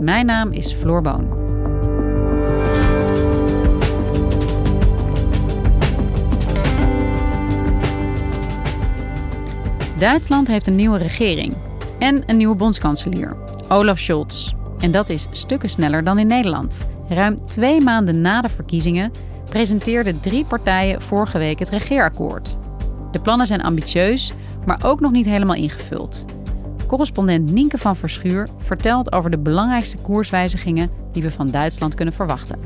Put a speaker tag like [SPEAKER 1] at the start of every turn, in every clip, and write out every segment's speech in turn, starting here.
[SPEAKER 1] Mijn naam is Floor Boon. Duitsland heeft een nieuwe regering en een nieuwe bondskanselier, Olaf Scholz. En dat is stukken sneller dan in Nederland. Ruim twee maanden na de verkiezingen presenteerden drie partijen vorige week het regeerakkoord. De plannen zijn ambitieus, maar ook nog niet helemaal ingevuld. Correspondent Nienke van Verschuur vertelt over de belangrijkste koerswijzigingen die we van Duitsland kunnen verwachten.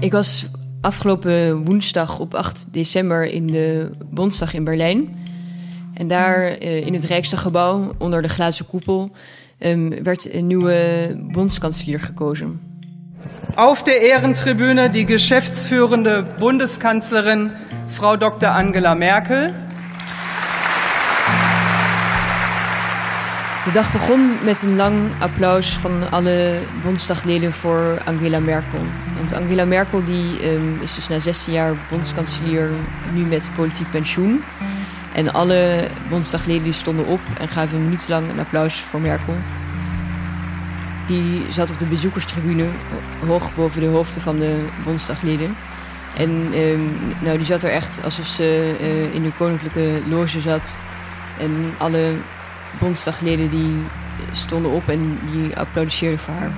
[SPEAKER 2] Ik was afgelopen woensdag op 8 december in de Bondsdag in Berlijn. En daar uh, in het Rijksdaggebouw, onder de glazen koepel, um, werd een nieuwe bondskanselier gekozen.
[SPEAKER 3] Auf der Ehrentribüne die geschäftsführende Bundeskanzlerin Frau Dr. Angela Merkel.
[SPEAKER 2] De dag begon met een lang applaus van alle Bondsdagleden voor Angela Merkel. Want Angela Merkel die, um, is dus na 16 jaar bondskanselier nu met politiek pensioen. En alle Bondsdagleden die stonden op en gaven een minuut lang een applaus voor Merkel. Die zat op de bezoekerstribune, hoog boven de hoofden van de Bondsdagleden. En um, nou, die zat er echt alsof ze uh, in de koninklijke loge zat. En alle Bondsdagleden die stonden op en die applaudisseerden voor haar.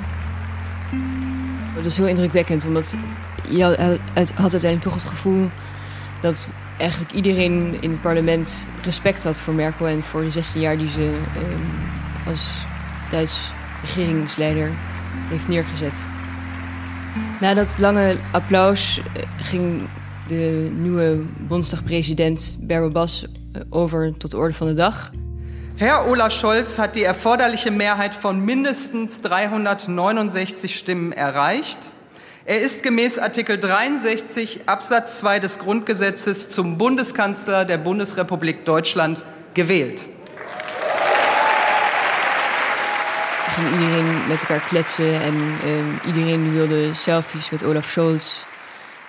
[SPEAKER 2] Dat is heel indrukwekkend, omdat je had uiteindelijk toch het gevoel dat eigenlijk iedereen in het parlement respect had voor Merkel en voor de 16 jaar die ze eh, als Duits regeringsleider heeft neergezet. Na dat lange applaus eh, ging de nieuwe Bondsdag-president Berbe Bas eh, over tot de orde van de dag.
[SPEAKER 3] Herr Olaf Scholz hat die erforderliche Mehrheit von mindestens 369 Stimmen erreicht. Er ist gemäß Artikel 63 Absatz 2 des Grundgesetzes zum Bundeskanzler der Bundesrepublik Deutschland gewählt.
[SPEAKER 2] ging iedereen met elkaar kletsen en uh, iedereen wilde selfies met Olaf Scholz,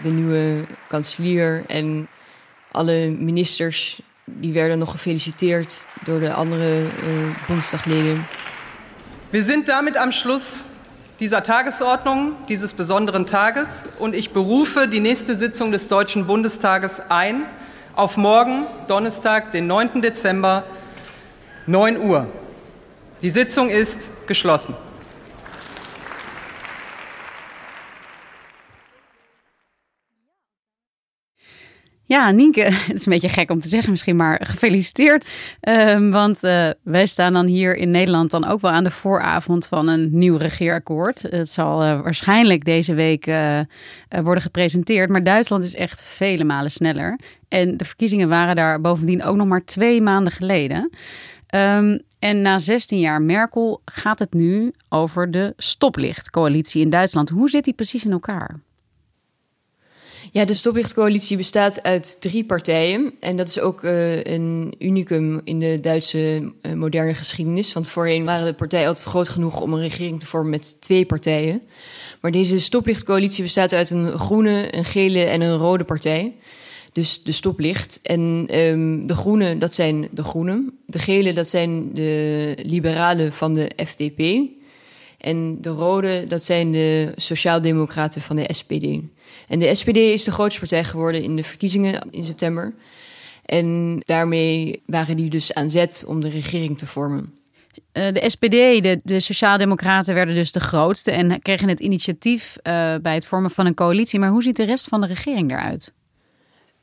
[SPEAKER 2] de nieuwe kanselier. En alle ministers die werden nog gefeliciteerd door de andere uh, Bondsdagleden.
[SPEAKER 3] Wir sind damit am Schluss dieser Tagesordnung, dieses besonderen Tages. Und ich berufe die nächste Sitzung des Deutschen Bundestages ein auf morgen, Donnerstag, den 9. Dezember, 9 Uhr. Die Sitzung ist geschlossen.
[SPEAKER 1] Ja, Nienke, het is een beetje gek om te zeggen misschien, maar gefeliciteerd. Um, want uh, wij staan dan hier in Nederland dan ook wel aan de vooravond van een nieuw regeerakkoord. Het zal uh, waarschijnlijk deze week uh, worden gepresenteerd, maar Duitsland is echt vele malen sneller. En de verkiezingen waren daar bovendien ook nog maar twee maanden geleden. Um, en na 16 jaar Merkel gaat het nu over de stoplichtcoalitie in Duitsland. Hoe zit die precies in elkaar?
[SPEAKER 2] Ja, de stoplichtcoalitie bestaat uit drie partijen. En dat is ook uh, een unicum in de Duitse uh, moderne geschiedenis. Want voorheen waren de partijen altijd groot genoeg om een regering te vormen met twee partijen. Maar deze stoplichtcoalitie bestaat uit een groene, een gele en een rode partij. Dus de stoplicht. En um, de groene, dat zijn de groenen. De gele, dat zijn de liberalen van de FDP. En de rode, dat zijn de sociaaldemocraten van de SPD. En de SPD is de grootste partij geworden in de verkiezingen in september. En daarmee waren die dus aan zet om de regering te vormen.
[SPEAKER 1] Uh, de SPD, de, de Sociaaldemocraten, werden dus de grootste en kregen het initiatief uh, bij het vormen van een coalitie. Maar hoe ziet de rest van de regering eruit?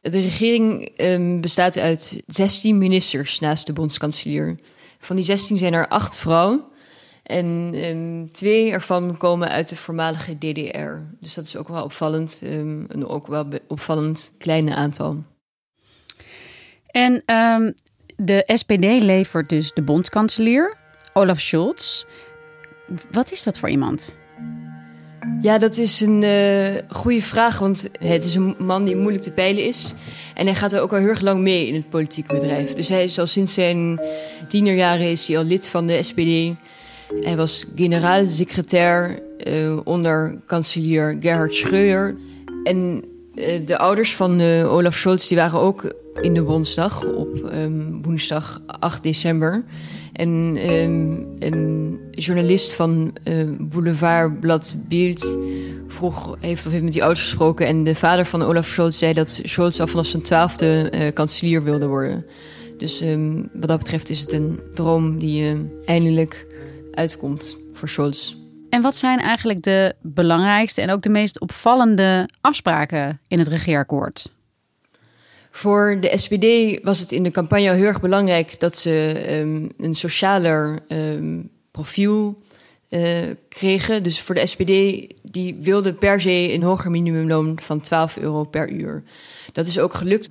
[SPEAKER 2] De regering um, bestaat uit 16 ministers naast de bondskanselier. Van die 16 zijn er acht vrouwen. En ehm, twee ervan komen uit de voormalige DDR. Dus dat is ook wel opvallend. Um, een ook wel opvallend kleine aantal.
[SPEAKER 1] En um, de SPD levert dus de bondskanselier, Olaf Scholz. Wat is dat voor iemand?
[SPEAKER 2] Ja, dat is een uh, goede vraag, want het is een man die moeilijk te peilen is. En hij gaat er ook al heel erg lang mee in het politieke bedrijf. Dus hij is al sinds zijn tienerjaren is hij al lid van de SPD. Hij was generaalsecretair uh, onder kanselier Gerhard Schreuder. En uh, de ouders van Olaf Scholz die waren ook in de Bondsdag op um, woensdag 8 december. En um, een journalist van Boulevardblad Bild vroeg, heeft of heeft met die ouders gesproken. En de vader van Olaf Scholz zei dat Scholz al vanaf zijn twaalfde kanselier wilde worden. Dus um, wat dat betreft is het een droom die eindelijk uitkomt voor Scholz.
[SPEAKER 1] En wat zijn eigenlijk de belangrijkste en ook de meest opvallende afspraken in het regeerakkoord?
[SPEAKER 2] Voor de SPD was het in de campagne heel erg belangrijk dat ze um, een socialer um, profiel uh, kregen. Dus voor de SPD, die wilde per se een hoger minimumloon van 12 euro per uur. Dat is ook gelukt.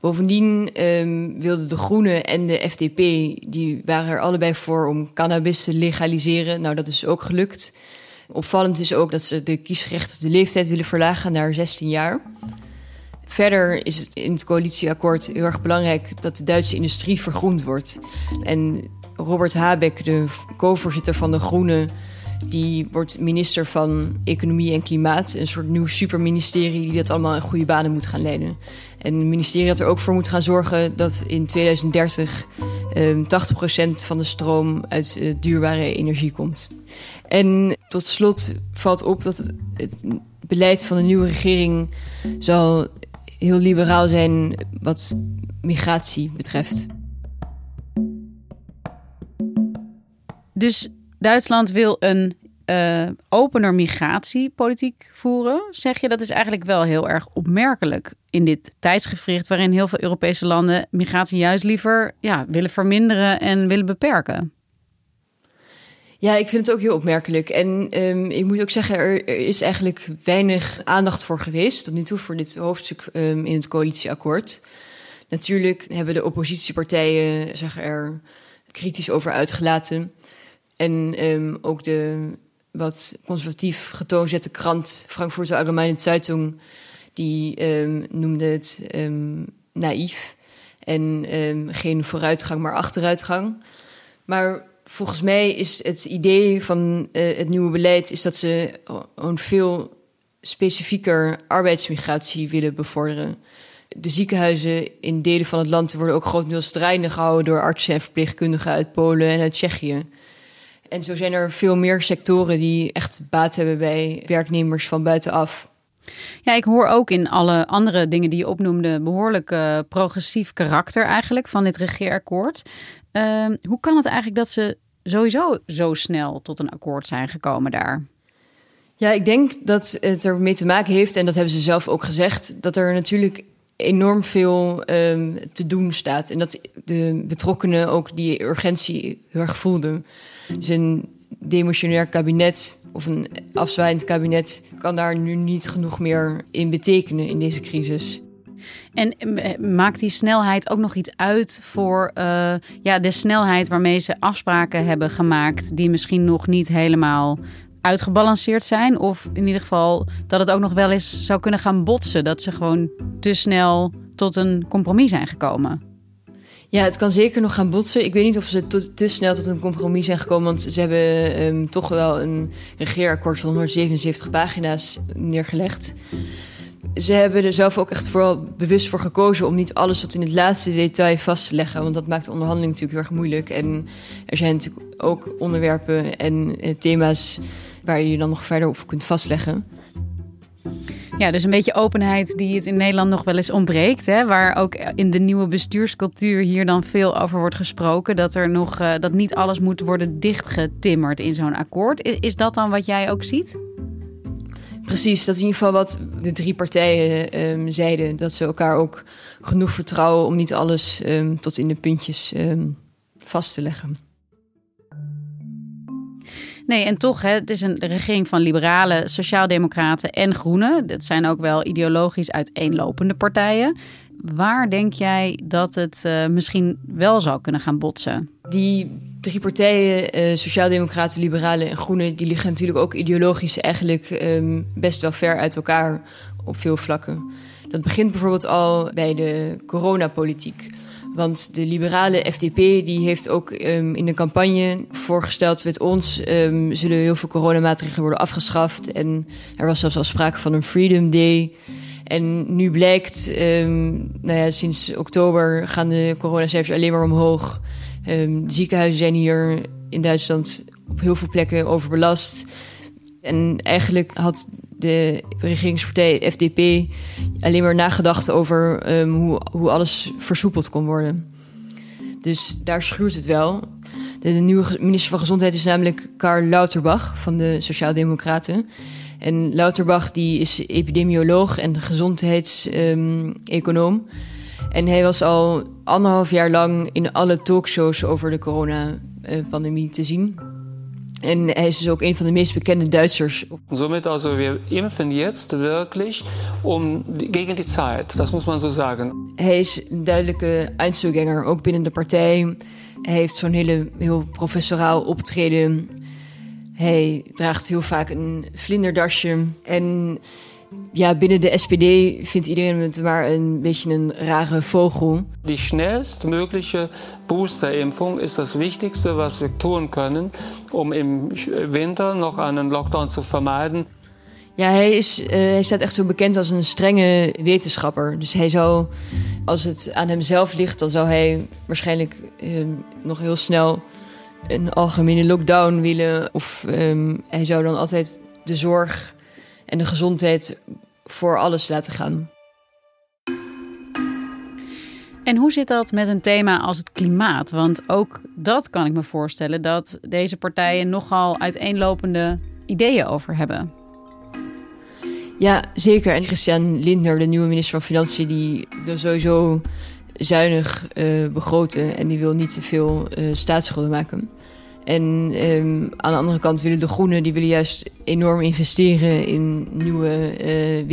[SPEAKER 2] Bovendien um, wilden de Groenen en de FDP, die waren er allebei voor om cannabis te legaliseren. Nou, dat is ook gelukt. Opvallend is ook dat ze de kiesgerechtigde leeftijd willen verlagen naar 16 jaar. Verder is het in het coalitieakkoord heel erg belangrijk dat de Duitse industrie vergroend wordt. En Robert Habeck, de co-voorzitter van de Groenen, die wordt minister van Economie en Klimaat. Een soort nieuw superministerie die dat allemaal in goede banen moet gaan leiden. En het ministerie dat er ook voor moet gaan zorgen dat in 2030 eh, 80% van de stroom uit uh, duurbare energie komt. En tot slot valt op dat het, het beleid van de nieuwe regering zal heel liberaal zijn wat migratie betreft.
[SPEAKER 1] Dus Duitsland wil een uh, opener migratiepolitiek voeren. Zeg je dat is eigenlijk wel heel erg opmerkelijk in dit tijdsgevricht waarin heel veel Europese landen migratie juist liever ja, willen verminderen en willen beperken.
[SPEAKER 2] Ja, ik vind het ook heel opmerkelijk. En um, ik moet ook zeggen, er, is eigenlijk weinig aandacht voor geweest tot nu toe voor dit hoofdstuk um, in het coalitieakkoord. Natuurlijk hebben de oppositiepartijen zich er kritisch over uitgelaten. En um, ook de wat conservatief getoonzette krant Frankfurter Allgemeine Zeitung, die noemde het naïef en geen vooruitgang, maar achteruitgang. Maar volgens mij is het idee van uh, het nieuwe beleid is dat ze een veel specifieker arbeidsmigratie willen bevorderen. De ziekenhuizen in delen van het land worden ook grotendeels strijdende gehouden door artsen en verpleegkundigen uit Polen en uit Tsjechië. En zo zijn er veel meer sectoren die echt baat hebben bij werknemers van buitenaf.
[SPEAKER 1] Ja, ik hoor ook in alle andere dingen die je opnoemde behoorlijk uh, progressief karakter eigenlijk van dit regeerakkoord. Uh, hoe kan het eigenlijk dat ze sowieso zo snel tot een akkoord zijn gekomen daar?
[SPEAKER 2] Ja, ik denk dat het ermee te maken heeft, en dat hebben ze zelf ook gezegd, dat er natuurlijk enorm veel um, te doen staat. En dat de betrokkenen ook die urgentie heel erg voelden. Dus een kabinet of een afzwaaiend kabinet kan daar nu niet genoeg meer in betekenen in deze crisis.
[SPEAKER 1] En eh, maakt die snelheid ook nog iets uit voor uh, ja, de snelheid waarmee ze afspraken hebben gemaakt, die misschien nog niet helemaal uitgebalanceerd zijn? Of in ieder geval dat het ook nog wel eens zou kunnen gaan botsen, dat ze gewoon te snel tot een compromis zijn gekomen?
[SPEAKER 2] Ja, het kan zeker nog gaan botsen. Ik weet niet of ze te, snel tot een compromis zijn gekomen. Want ze hebben um, toch wel een regeerakkoord van 177 pagina's neergelegd ze hebben er zelf ook echt vooral bewust voor gekozen om niet alles tot in het laatste detail vast te leggen. Want dat maakt de onderhandeling natuurlijk heel erg moeilijk. En er zijn natuurlijk ook onderwerpen en eh, thema's waar je je dan nog verder op kunt vastleggen.
[SPEAKER 1] Ja, dus een beetje openheid die het in Nederland nog wel eens ontbreekt. Hè? Waar ook in de nieuwe bestuurscultuur hier dan veel over wordt gesproken. Dat er nog uh, dat niet alles moet worden dichtgetimmerd in zo'n akkoord. Is dat dan wat jij ook ziet?
[SPEAKER 2] Precies, dat is in ieder geval wat de drie partijen um, zeiden. Dat ze elkaar ook genoeg vertrouwen om niet alles um, tot in de puntjes um, vast te leggen.
[SPEAKER 1] Nee, en toch, hè, het is een regering van liberalen, sociaaldemocraten en groenen. Dat zijn ook wel ideologisch uiteenlopende partijen. Waar denk jij dat het uh, misschien wel zou kunnen gaan botsen?
[SPEAKER 2] Die drie partijen, uh, Sociaaldemocraten, Liberalen en Groenen, die liggen natuurlijk ook ideologisch eigenlijk um, best wel ver uit elkaar op veel vlakken. Dat begint bijvoorbeeld al bij de coronapolitiek. Want de liberale FDP die heeft ook um, in de campagne voorgesteld... met ons um, zullen heel veel coronamaatregelen worden afgeschaft. En er was zelfs al sprake van een Freedom Day... En nu blijkt, um, nou ja, sinds oktober gaan de coronacijfers alleen maar omhoog. De ziekenhuizen zijn hier in Duitsland op heel veel plekken overbelast. En eigenlijk had de regeringspartij FDP alleen maar nagedacht over um, hoe, hoe alles versoepeld kon worden. Dus daar schuurt het wel. De, nieuwe minister van Gezondheid is namelijk Karl Lauterbach van de Sociaaldemocraten. En Lauterbach die is epidemioloog en gezondheidseconoom. Um, en hij was al anderhalf jaar lang in alle talkshows over de coronapandemie te zien. En hij is dus ook een van de meest bekende Duitsers.
[SPEAKER 4] Somit also wir impfen jetzt wirklich um gegen die Zeit. Das muss man so sagen.
[SPEAKER 2] Hij is een duidelijke Einzelgänger, ook binnen de partij. Hij heeft zo'n hele heel professoraal optreden. Hij draagt heel vaak een vlinderdasje. En ja, binnen de SPD vindt iedereen het maar een beetje een rare vogel.
[SPEAKER 4] Die schnellstmögliche Boosterimpfung ist das Wichtigste, was wir tun können, um im Winter noch einen Lockdown zu vermeiden.
[SPEAKER 2] Ja, hij, is, uh, hij staat echt zo bekend als een strenge wetenschapper. Dus hij zou, als het aan hemzelf ligt, dan zou hij waarschijnlijk uh, nog heel snel een algemene lockdown willen. Of um, hij zou dan altijd de zorg en de gezondheid voor alles laten gaan.
[SPEAKER 1] En hoe zit dat met een thema als het klimaat? Want ook dat kan ik me voorstellen dat deze partijen nogal uiteenlopende ideeën over hebben.
[SPEAKER 2] Ja, zeker. En Christian Lindner, de nieuwe minister van Financiën, die wil sowieso zuinig uh, begroten en die wil niet te veel uh, staatsschulden maken. En um, aan de andere kant willen de groenen die willen juist enorm investeren in nieuwe uh,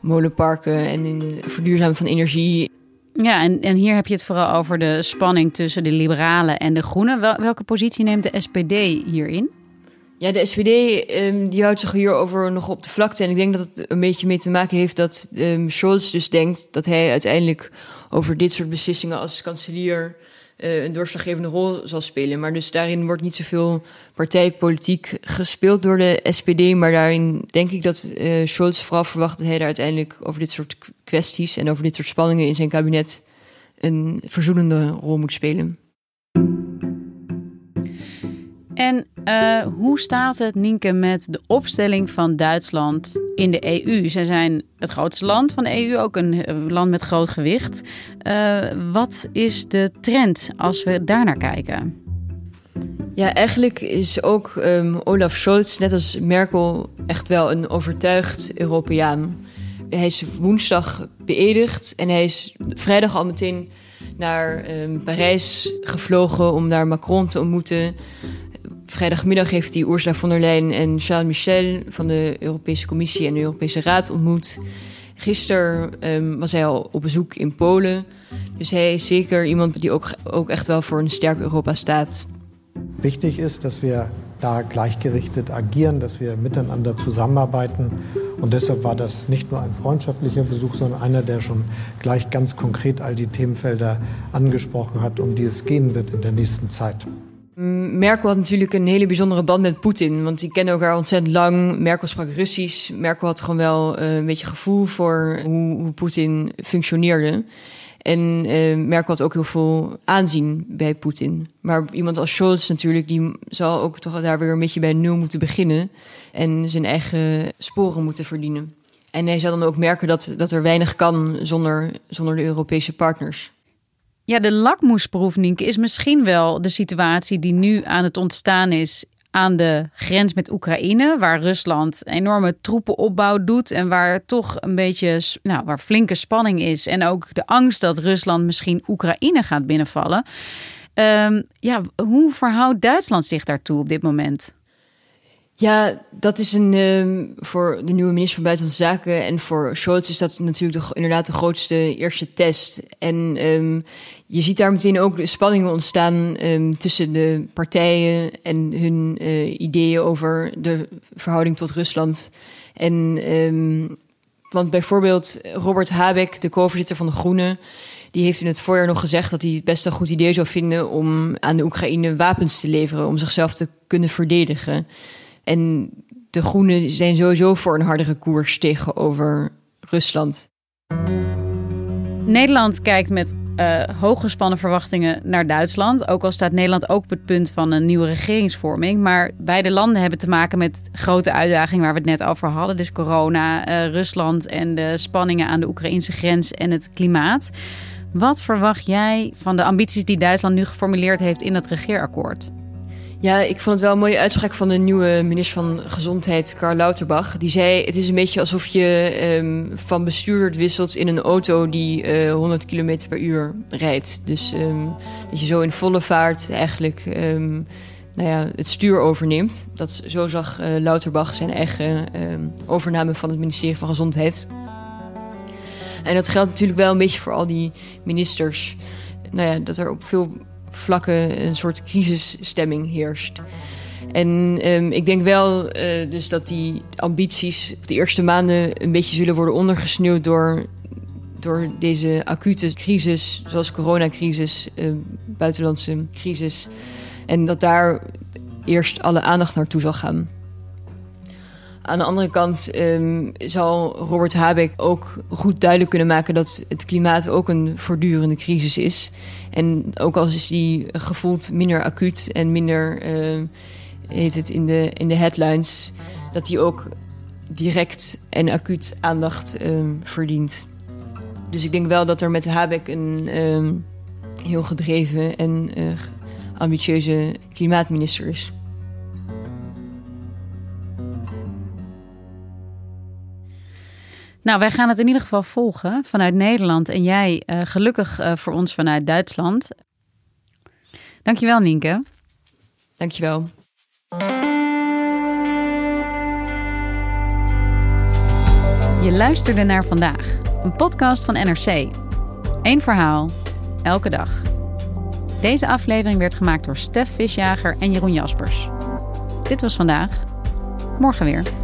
[SPEAKER 2] windmolenparken en in verduurzamen van energie.
[SPEAKER 1] Ja, en, en hier heb je het vooral over de spanning tussen de liberalen en de groenen. Wel, welke positie neemt de SPD hierin?
[SPEAKER 2] Ja, de SPD um, die houdt zich hierover nog op de vlakte. En ik denk dat het een beetje mee te maken heeft dat um, Scholz dus denkt dat hij uiteindelijk over dit soort beslissingen als kanselier een doorslaggevende rol zal spelen. Maar dus daarin wordt niet zoveel partijpolitiek gespeeld door de SPD. Maar daarin denk ik dat uh, Scholz vooral verwacht dat hij daar uiteindelijk over dit soort kwesties en over dit soort spanningen in zijn kabinet een verzoenende rol moet spelen.
[SPEAKER 1] En uh, hoe staat het, Nienke, met de opstelling van Duitsland in de EU? Zij zijn het grootste land van de EU, ook een land met groot gewicht. Uh, wat is de trend als we daar naar kijken?
[SPEAKER 2] Ja, eigenlijk is ook um, Olaf Scholz, net als Merkel, echt wel een overtuigd Europeaan. Hij is woensdag beëdigd en hij is vrijdag al meteen naar um, Parijs gevlogen om daar Macron te ontmoeten. Vrijdagmiddag heeft hij Ursula von der Leyen en Charles Michel van de Europese Commissie en de Europese Raad ontmoet. Gisteren um, was hij al op bezoek in Polen. Dus hij is zeker iemand die ook, ook echt wel voor een sterk Europa staat.
[SPEAKER 5] Wichtig ist, dass wir da gleichgerichtet agieren, dass wir miteinander zusammenarbeiten. Und deshalb war das nicht nur ein freundschaftlicher Besuch, sondern einer, der schon gleich ganz konkret all die Themenfelder angesprochen hat, um die es gehen wird in der nächsten Zeit.
[SPEAKER 2] Merkel had natuurlijk een hele bijzondere band met Poetin, want die kennen elkaar ontzettend lang. Merkel sprak Russisch. Merkel had gewoon wel uh, een beetje gevoel voor hoe, hoe Poetin functioneerde. En uh, Merkel had ook heel veel aanzien bij Poetin. Maar iemand als Scholz natuurlijk, die zal ook toch daar weer een beetje bij nul moeten beginnen. En zijn eigen sporen moeten verdienen. En hij zal dan ook merken dat, dat er weinig kan zonder, zonder de Europese partners.
[SPEAKER 1] Ja, de lakmoesproef, Nienke, is misschien wel de situatie die nu aan het ontstaan is aan de grens met Oekraïne, waar Rusland enorme troepenopbouw doet en waar toch een beetje, nou, waar flinke spanning is en ook de angst dat Rusland misschien Oekraïne gaat binnenvallen. Ehm, ja, hoe verhoudt Duitsland zich daartoe op dit moment?
[SPEAKER 2] Ja, dat is een um, voor de nieuwe minister van Buitenlandse Zaken en voor Scholz is dat natuurlijk de, inderdaad de grootste eerste test. En um, je ziet daar meteen ook spanningen ontstaan um, tussen de partijen en hun uh, ideeën over de verhouding tot Rusland. En want bijvoorbeeld Robert Habeck, de co-voorzitter van de Groenen, die heeft in het voorjaar nog gezegd dat hij het best een goed idee zou vinden om aan de Oekraïne wapens te leveren om zichzelf te kunnen verdedigen. En de Groenen zijn sowieso voor een hardere koers tegenover Rusland.
[SPEAKER 1] Nederland kijkt met uh, hooggespannen verwachtingen naar Duitsland. Ook al staat Nederland ook op het punt van een nieuwe regeringsvorming. Maar beide landen hebben te maken met grote uitdagingen waar we het net over hadden. Dus corona, uh, Rusland en de spanningen aan de Oekraïnse grens en het klimaat. Wat verwacht jij van de ambities die Duitsland nu geformuleerd heeft in het regeerakkoord?
[SPEAKER 2] Ja, ik vond het wel een mooie uitspraak van de nieuwe minister van Gezondheid, Karl Lauterbach. Die zei: Het is een beetje alsof je um, van bestuurder wisselt in een auto die uh, 100 km per uur rijdt. Dus um, dat je zo in volle vaart eigenlijk um, nou ja, het stuur overneemt. Dat, zo zag uh, Lauterbach zijn eigen overname van het ministerie van Gezondheid. En dat geldt natuurlijk wel een beetje voor al die ministers. Nou ja, dat er op veel vlakken een soort crisisstemming heerst. En um, ik denk wel uh, dus dat die ambities de eerste maanden een beetje zullen worden ondergesneeuwd door, door deze acute crisis, zoals coronacrisis, uh, buitenlandse crisis. En dat daar eerst alle aandacht naartoe zal gaan. Aan de andere kant um, zal Robert Habeck ook goed duidelijk kunnen maken dat het klimaat ook een voortdurende crisis is. En ook al is die gevoeld minder acuut en minder, uh, heet het in de, in de headlines, dat die ook direct en acuut aandacht um, verdient. Dus ik denk wel dat er met Habeck een heel gedreven en uh, ambitieuze klimaatminister is.
[SPEAKER 1] Nou, wij gaan het in ieder geval volgen vanuit Nederland en jij uh, gelukkig uh, voor ons vanuit Duitsland. Dankjewel, Nienke.
[SPEAKER 2] Dankjewel.
[SPEAKER 1] Je luisterde naar vandaag, een podcast van NRC. Eén verhaal, elke dag. Deze aflevering werd gemaakt door Stef Visjager en Jeroen Jaspers. Dit was vandaag. Morgen weer.